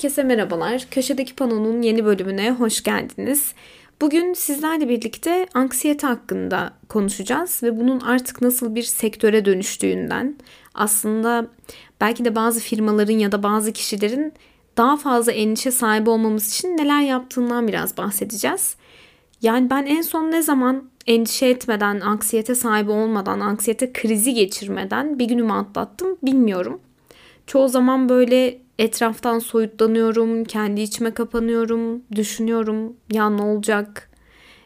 Herkese merhabalar. Köşedeki Pano'nun yeni bölümüne hoş geldiniz. Bugün sizlerle birlikte anksiyete hakkında konuşacağız ve bunun artık nasıl bir sektöre dönüştüğünden, aslında belki de bazı firmaların ya da bazı kişilerin daha fazla endişe sahibi olmamız için neler yaptığından biraz bahsedeceğiz. Yani ben en son ne zaman endişe etmeden, anksiyete sahibi olmadan, anksiyete krizi geçirmeden bir günümü atlattım bilmiyorum. Çoğu zaman böyle etraftan soyutlanıyorum, kendi içime kapanıyorum, düşünüyorum ya ne olacak?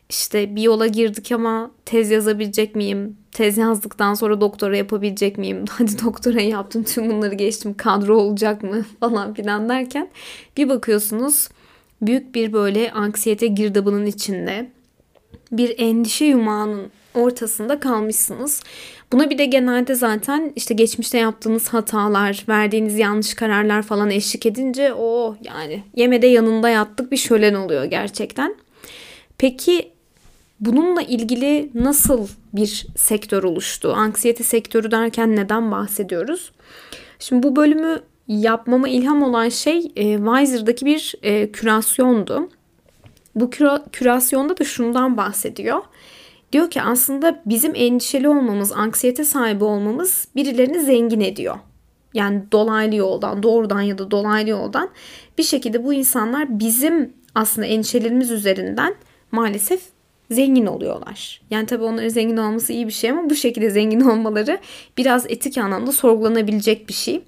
İşte bir yola girdik ama tez yazabilecek miyim? Tez yazdıktan sonra doktora yapabilecek miyim? Hadi doktora yaptım tüm bunları geçtim kadro olacak mı falan filan derken bir bakıyorsunuz büyük bir böyle anksiyete girdabının içinde bir endişe yumağının ortasında kalmışsınız. Buna bir de genelde zaten işte geçmişte yaptığınız hatalar, verdiğiniz yanlış kararlar falan eşlik edince o yani yemede yanında yattık bir şölen oluyor gerçekten. Peki bununla ilgili nasıl bir sektör oluştu? Anksiyete sektörü derken neden bahsediyoruz? Şimdi bu bölümü yapmama ilham olan şey e, Wiser'daki bir e, kürasyondu. Bu küra, kürasyonda da şundan bahsediyor. Diyor ki aslında bizim endişeli olmamız, anksiyete sahibi olmamız birilerini zengin ediyor. Yani dolaylı yoldan, doğrudan ya da dolaylı yoldan bir şekilde bu insanlar bizim aslında endişelerimiz üzerinden maalesef zengin oluyorlar. Yani tabii onların zengin olması iyi bir şey ama bu şekilde zengin olmaları biraz etik anlamda sorgulanabilecek bir şey.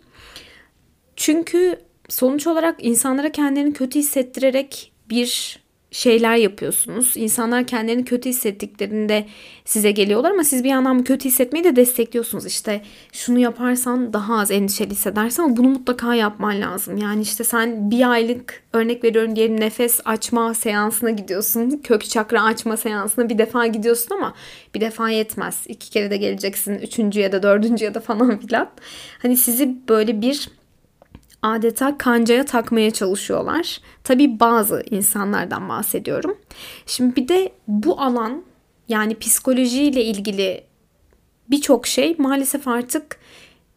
Çünkü sonuç olarak insanlara kendilerini kötü hissettirerek bir şeyler yapıyorsunuz. İnsanlar kendilerini kötü hissettiklerinde size geliyorlar ama siz bir yandan bu kötü hissetmeyi de destekliyorsunuz. İşte şunu yaparsan daha az endişeli hissedersin ama bunu mutlaka yapman lazım. Yani işte sen bir aylık örnek veriyorum diyelim nefes açma seansına gidiyorsun. Kök çakra açma seansına bir defa gidiyorsun ama bir defa yetmez. İki kere de geleceksin. Üçüncü ya da dördüncü ya da falan filan. Hani sizi böyle bir adeta kancaya takmaya çalışıyorlar. Tabii bazı insanlardan bahsediyorum. Şimdi bir de bu alan yani psikolojiyle ilgili birçok şey maalesef artık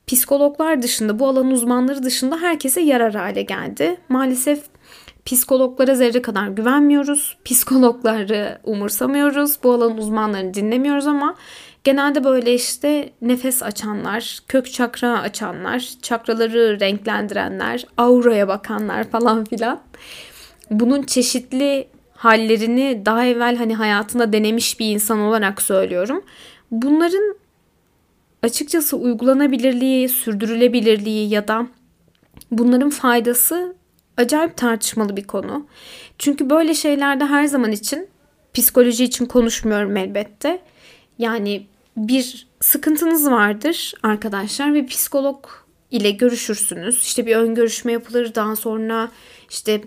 psikologlar dışında bu alanın uzmanları dışında herkese yarar hale geldi. Maalesef psikologlara zerre kadar güvenmiyoruz. Psikologları umursamıyoruz. Bu alanın uzmanlarını dinlemiyoruz ama Genelde böyle işte nefes açanlar, kök çakra açanlar, çakraları renklendirenler, auraya bakanlar falan filan. Bunun çeşitli hallerini daha evvel hani hayatında denemiş bir insan olarak söylüyorum. Bunların açıkçası uygulanabilirliği, sürdürülebilirliği ya da bunların faydası acayip tartışmalı bir konu. Çünkü böyle şeylerde her zaman için psikoloji için konuşmuyorum elbette. Yani bir sıkıntınız vardır arkadaşlar ve psikolog ile görüşürsünüz. İşte bir ön görüşme yapılır. Daha sonra işte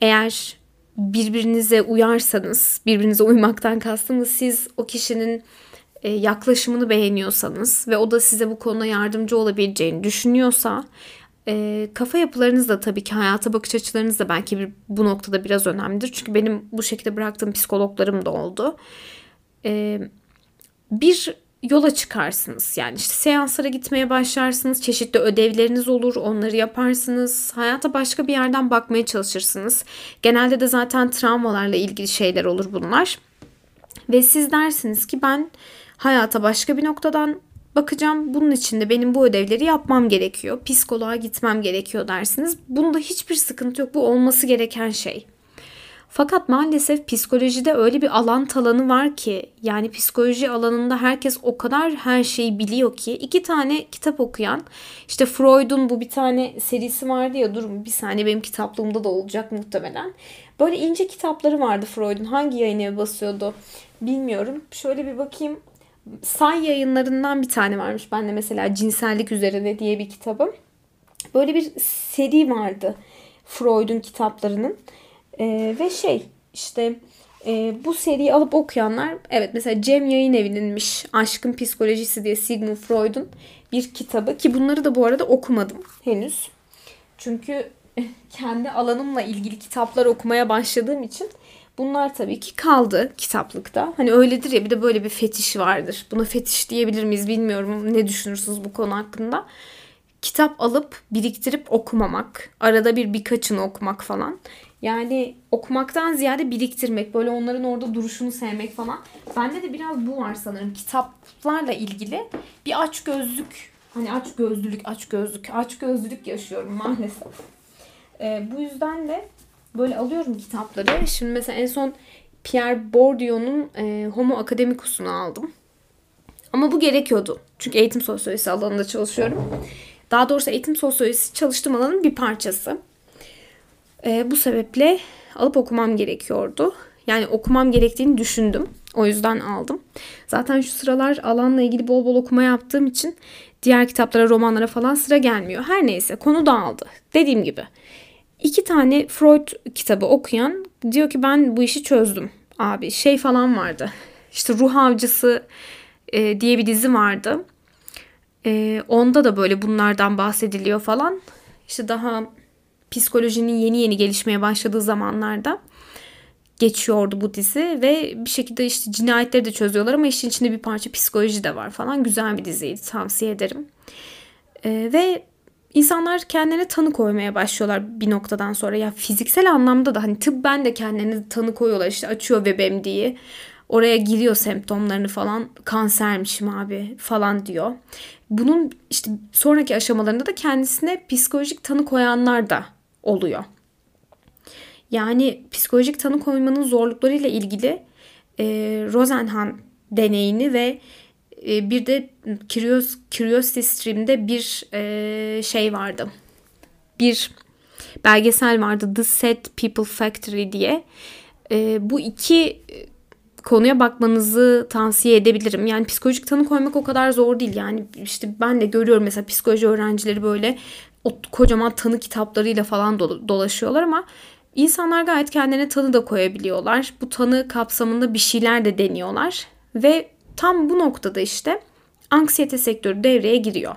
eğer birbirinize uyarsanız, birbirinize uymaktan kastımız siz o kişinin e, yaklaşımını beğeniyorsanız ve o da size bu konuda yardımcı olabileceğini düşünüyorsa e, kafa yapılarınız da tabii ki hayata bakış açılarınız da belki bir, bu noktada biraz önemlidir. Çünkü benim bu şekilde bıraktığım psikologlarım da oldu. E, bir yola çıkarsınız. Yani işte seanslara gitmeye başlarsınız. Çeşitli ödevleriniz olur. Onları yaparsınız. Hayata başka bir yerden bakmaya çalışırsınız. Genelde de zaten travmalarla ilgili şeyler olur bunlar. Ve siz dersiniz ki ben hayata başka bir noktadan bakacağım. Bunun için de benim bu ödevleri yapmam gerekiyor. Psikoloğa gitmem gerekiyor dersiniz. Bunda hiçbir sıkıntı yok. Bu olması gereken şey. Fakat maalesef psikolojide öyle bir alan talanı var ki yani psikoloji alanında herkes o kadar her şeyi biliyor ki iki tane kitap okuyan işte Freud'un bu bir tane serisi vardı ya durun bir saniye benim kitaplığımda da olacak muhtemelen. Böyle ince kitapları vardı Freud'un hangi yayına basıyordu bilmiyorum. Şöyle bir bakayım Say yayınlarından bir tane varmış. Ben de mesela cinsellik üzerine diye bir kitabım. Böyle bir seri vardı Freud'un kitaplarının. E, ve şey işte e, bu seriyi alıp okuyanlar evet mesela Cem Yayın Evi'ninmiş Aşkın Psikolojisi diye Sigmund Freud'un bir kitabı ki bunları da bu arada okumadım henüz. Çünkü kendi alanımla ilgili kitaplar okumaya başladığım için bunlar tabii ki kaldı kitaplıkta. Hani öyledir ya bir de böyle bir fetiş vardır. Buna fetiş diyebilir miyiz bilmiyorum. Ne düşünürsünüz bu konu hakkında? kitap alıp biriktirip okumamak. Arada bir birkaçını okumak falan. Yani okumaktan ziyade biriktirmek. Böyle onların orada duruşunu sevmek falan. Bende de biraz bu var sanırım. Kitaplarla ilgili bir aç gözlük. Hani aç gözlülük, aç gözlük, aç gözlülük yaşıyorum maalesef. Ee, bu yüzden de böyle alıyorum kitapları. Şimdi mesela en son Pierre Bourdieu'nun e, Homo Academicus'unu aldım. Ama bu gerekiyordu. Çünkü eğitim sosyolojisi alanında çalışıyorum. Daha doğrusu eğitim sosyolojisi çalıştığım alanın bir parçası. E, bu sebeple alıp okumam gerekiyordu. Yani okumam gerektiğini düşündüm. O yüzden aldım. Zaten şu sıralar alanla ilgili bol bol okuma yaptığım için diğer kitaplara, romanlara falan sıra gelmiyor. Her neyse konu dağıldı. Dediğim gibi. İki tane Freud kitabı okuyan diyor ki ben bu işi çözdüm abi. Şey falan vardı. İşte Ruh Avcısı e, diye bir dizi vardı. E, onda da böyle bunlardan bahsediliyor falan. İşte daha psikolojinin yeni yeni gelişmeye başladığı zamanlarda geçiyordu bu dizi ve bir şekilde işte cinayetleri de çözüyorlar ama işin içinde bir parça psikoloji de var falan. Güzel bir diziydi tavsiye ederim. E, ve insanlar kendilerine tanı koymaya başlıyorlar bir noktadan sonra. Ya fiziksel anlamda da hani tıbben de kendilerine tanı koyuyorlar işte açıyor webem diye. Oraya giriyor semptomlarını falan kansermişim abi falan diyor. Bunun işte sonraki aşamalarında da kendisine psikolojik tanı koyanlar da oluyor. Yani psikolojik tanı koymanın zorluklarıyla ilgili e, Rosenhan deneyini ve e, bir de Curios, Curiosity Stream'de bir e, şey vardı. Bir belgesel vardı The Sad People Factory diye. E, bu iki konuya bakmanızı tavsiye edebilirim. Yani psikolojik tanı koymak o kadar zor değil. Yani işte ben de görüyorum mesela psikoloji öğrencileri böyle o kocaman tanı kitaplarıyla falan dolaşıyorlar ama insanlar gayet kendine tanı da koyabiliyorlar. Bu tanı kapsamında bir şeyler de deniyorlar ve tam bu noktada işte anksiyete sektörü devreye giriyor.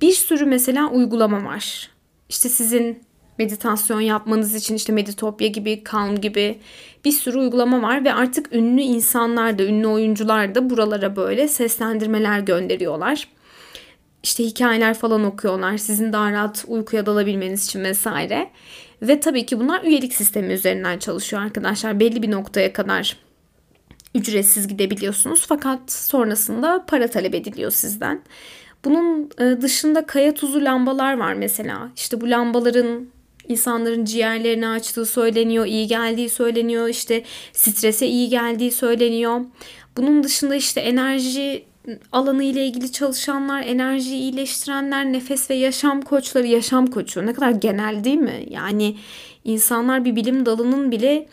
Bir sürü mesela uygulama var. İşte sizin meditasyon yapmanız için işte Meditopya gibi, Calm gibi bir sürü uygulama var ve artık ünlü insanlar da, ünlü oyuncular da buralara böyle seslendirmeler gönderiyorlar. İşte hikayeler falan okuyorlar sizin daha rahat uykuya dalabilmeniz için vesaire. Ve tabii ki bunlar üyelik sistemi üzerinden çalışıyor arkadaşlar. Belli bir noktaya kadar ücretsiz gidebiliyorsunuz fakat sonrasında para talep ediliyor sizden. Bunun e, dışında kaya tuzu lambalar var mesela. İşte bu lambaların insanların ciğerlerini açtığı söyleniyor, iyi geldiği söyleniyor, işte strese iyi geldiği söyleniyor. Bunun dışında işte enerji alanı ile ilgili çalışanlar, enerjiyi iyileştirenler, nefes ve yaşam koçları, yaşam koçu ne kadar genel değil mi? Yani insanlar bir bilim dalının bile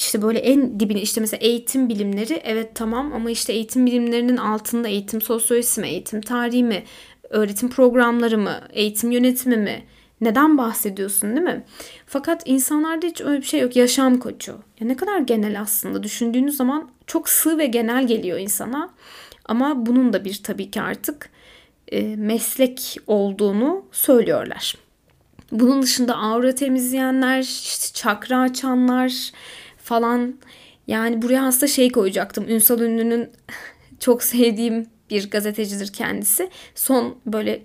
işte böyle en dibine işte mesela eğitim bilimleri evet tamam ama işte eğitim bilimlerinin altında eğitim sosyolojisi mi, eğitim tarihi mi, öğretim programları mı, eğitim yönetimi mi, neden bahsediyorsun değil mi? Fakat insanlarda hiç öyle bir şey yok. Yaşam koçu. Ya ne kadar genel aslında. Düşündüğünüz zaman çok sığ ve genel geliyor insana. Ama bunun da bir tabii ki artık e, meslek olduğunu söylüyorlar. Bunun dışında aura temizleyenler, işte çakra açanlar falan. Yani buraya aslında şey koyacaktım. Ünsal Ünlü'nün çok sevdiğim bir gazetecidir kendisi. Son böyle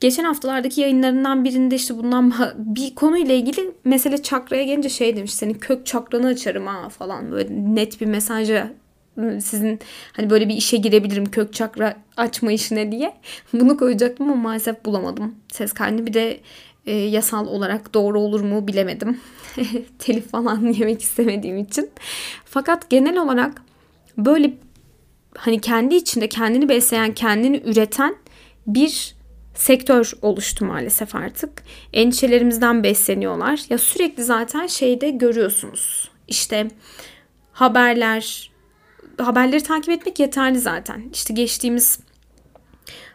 geçen haftalardaki yayınlarından birinde işte bundan bir konuyla ilgili mesele çakraya gelince şey demiş senin kök çakranı açarım ha falan böyle net bir mesajı sizin hani böyle bir işe girebilirim kök çakra açma işine diye. Bunu koyacaktım ama maalesef bulamadım ses kaydını. Bir de e, yasal olarak doğru olur mu bilemedim. Telif falan yemek istemediğim için. Fakat genel olarak böyle hani kendi içinde kendini besleyen, kendini üreten bir sektör oluştu maalesef artık. Endişelerimizden besleniyorlar. Ya sürekli zaten şeyde görüyorsunuz. İşte haberler, haberleri takip etmek yeterli zaten. İşte geçtiğimiz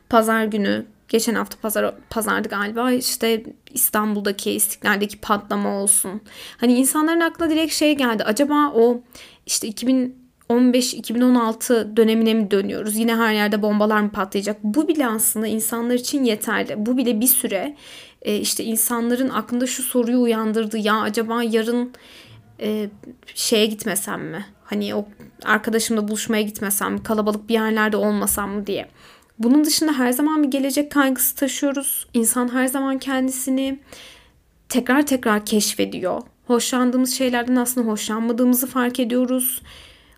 pazar günü, geçen hafta pazar pazardı galiba işte İstanbul'daki İstiklal'deki patlama olsun. Hani insanların aklına direkt şey geldi. Acaba o işte 2000 2015-2016 dönemine mi dönüyoruz? Yine her yerde bombalar mı patlayacak? Bu bile aslında insanlar için yeterli. Bu bile bir süre e, işte insanların aklında şu soruyu uyandırdı. Ya acaba yarın e, şeye gitmesem mi? Hani o arkadaşımla buluşmaya gitmesem mi? Kalabalık bir yerlerde olmasam mı diye. Bunun dışında her zaman bir gelecek kaygısı taşıyoruz. İnsan her zaman kendisini tekrar tekrar keşfediyor. Hoşlandığımız şeylerden aslında hoşlanmadığımızı fark ediyoruz.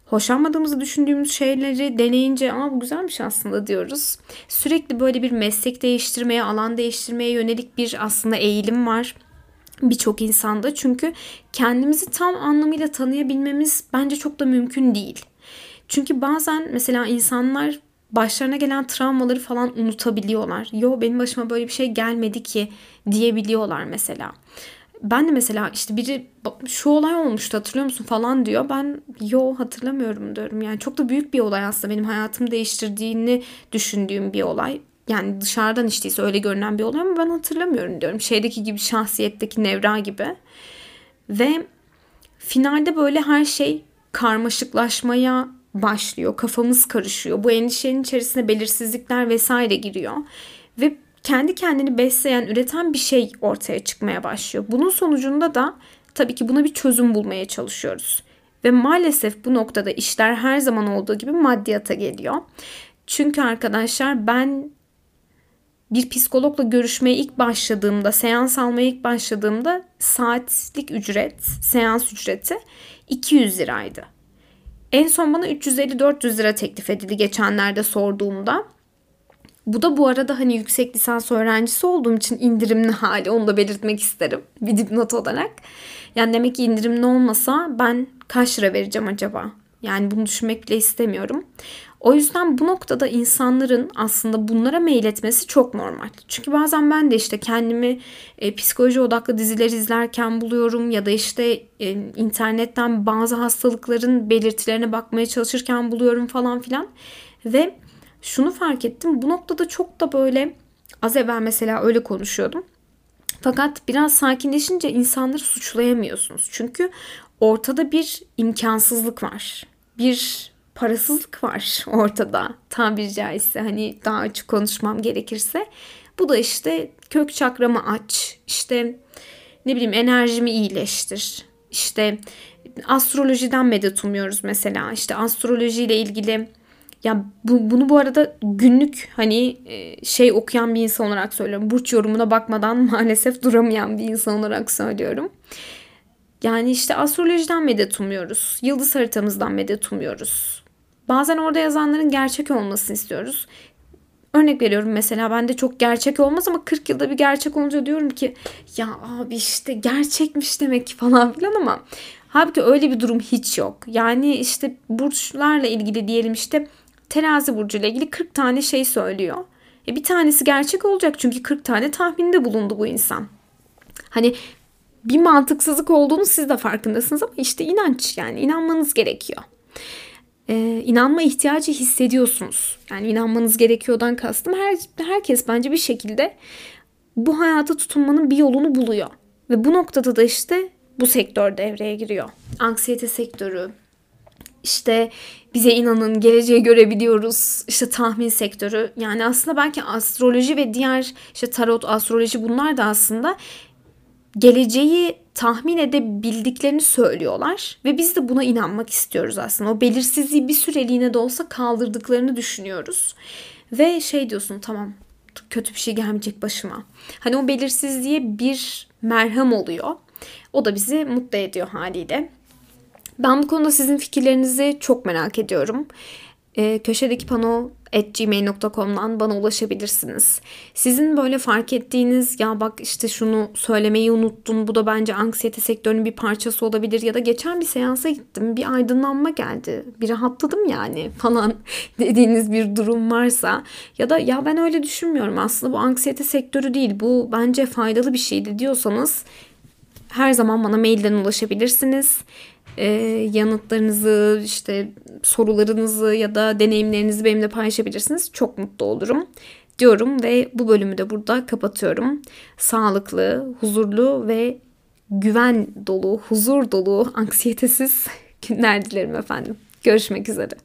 Hoşlanmadığımızı düşündüğümüz şeyleri deneyince ama bu güzelmiş aslında diyoruz. Sürekli böyle bir meslek değiştirmeye, alan değiştirmeye yönelik bir aslında eğilim var birçok insanda. Çünkü kendimizi tam anlamıyla tanıyabilmemiz bence çok da mümkün değil. Çünkü bazen mesela insanlar başlarına gelen travmaları falan unutabiliyorlar. Yo benim başıma böyle bir şey gelmedi ki diyebiliyorlar mesela. Ben de mesela işte biri şu olay olmuştu hatırlıyor musun falan diyor. Ben yo hatırlamıyorum diyorum. Yani çok da büyük bir olay aslında benim hayatımı değiştirdiğini düşündüğüm bir olay. Yani dışarıdan işteyse öyle görünen bir olay ama ben hatırlamıyorum diyorum. Şeydeki gibi şahsiyetteki Nevra gibi. Ve finalde böyle her şey karmaşıklaşmaya başlıyor. Kafamız karışıyor. Bu endişenin içerisine belirsizlikler vesaire giriyor. Ve kendi kendini besleyen, üreten bir şey ortaya çıkmaya başlıyor. Bunun sonucunda da tabii ki buna bir çözüm bulmaya çalışıyoruz. Ve maalesef bu noktada işler her zaman olduğu gibi maddiyata geliyor. Çünkü arkadaşlar ben bir psikologla görüşmeye ilk başladığımda, seans almaya ilk başladığımda saatlik ücret, seans ücreti 200 liraydı. En son bana 350-400 lira teklif edildi geçenlerde sorduğumda. Bu da bu arada hani yüksek lisans öğrencisi olduğum için indirimli hali onu da belirtmek isterim bir dipnot olarak. Yani demek ki indirimli olmasa ben kaç lira vereceğim acaba? Yani bunu düşünmek bile istemiyorum. O yüzden bu noktada insanların aslında bunlara meyletmesi çok normal. Çünkü bazen ben de işte kendimi e, psikoloji odaklı diziler izlerken buluyorum ya da işte e, internetten bazı hastalıkların belirtilerine bakmaya çalışırken buluyorum falan filan. Ve şunu fark ettim. Bu noktada çok da böyle az evvel mesela öyle konuşuyordum. Fakat biraz sakinleşince insanları suçlayamıyorsunuz. Çünkü ortada bir imkansızlık var. Bir parasızlık var ortada tabiri caizse hani daha açık konuşmam gerekirse. Bu da işte kök çakramı aç, işte ne bileyim enerjimi iyileştir, işte astrolojiden medet umuyoruz mesela. İşte astrolojiyle ilgili ya bu, bunu bu arada günlük hani e, şey okuyan bir insan olarak söylüyorum. Burç yorumuna bakmadan maalesef duramayan bir insan olarak söylüyorum. Yani işte astrolojiden medet umuyoruz. Yıldız haritamızdan medet umuyoruz. Bazen orada yazanların gerçek olmasını istiyoruz. Örnek veriyorum mesela ben de çok gerçek olmaz ama 40 yılda bir gerçek olunca diyorum ki ya abi işte gerçekmiş demek ki falan filan ama halbuki öyle bir durum hiç yok. Yani işte burçlarla ilgili diyelim işte terazi burcuyla ilgili 40 tane şey söylüyor. E bir tanesi gerçek olacak çünkü 40 tane tahminde bulundu bu insan. Hani bir mantıksızlık olduğunu siz de farkındasınız ama işte inanç yani inanmanız gerekiyor e, inanma ihtiyacı hissediyorsunuz. Yani inanmanız gerekiyordan kastım her herkes bence bir şekilde bu hayata tutunmanın bir yolunu buluyor. Ve bu noktada da işte bu sektör devreye giriyor. Anksiyete sektörü, işte bize inanın geleceği görebiliyoruz işte tahmin sektörü yani aslında belki astroloji ve diğer işte tarot astroloji bunlar da aslında geleceği tahmin edebildiklerini söylüyorlar ve biz de buna inanmak istiyoruz aslında. O belirsizliği bir süreliğine de olsa kaldırdıklarını düşünüyoruz. Ve şey diyorsun tamam kötü bir şey gelmeyecek başıma. Hani o belirsizliğe bir merhem oluyor. O da bizi mutlu ediyor haliyle. Ben bu konuda sizin fikirlerinizi çok merak ediyorum. Ee, köşedeki pano gmail.com'dan bana ulaşabilirsiniz. Sizin böyle fark ettiğiniz ya bak işte şunu söylemeyi unuttun bu da bence anksiyete sektörünün bir parçası olabilir ya da geçen bir seansa gittim bir aydınlanma geldi bir rahatladım yani falan dediğiniz bir durum varsa ya da ya ben öyle düşünmüyorum aslında bu anksiyete sektörü değil bu bence faydalı bir şeydi diyorsanız her zaman bana mailden ulaşabilirsiniz e, yanıtlarınızı, işte sorularınızı ya da deneyimlerinizi benimle paylaşabilirsiniz. Çok mutlu olurum diyorum ve bu bölümü de burada kapatıyorum. Sağlıklı, huzurlu ve güven dolu, huzur dolu, anksiyetesiz günler dilerim efendim. Görüşmek üzere.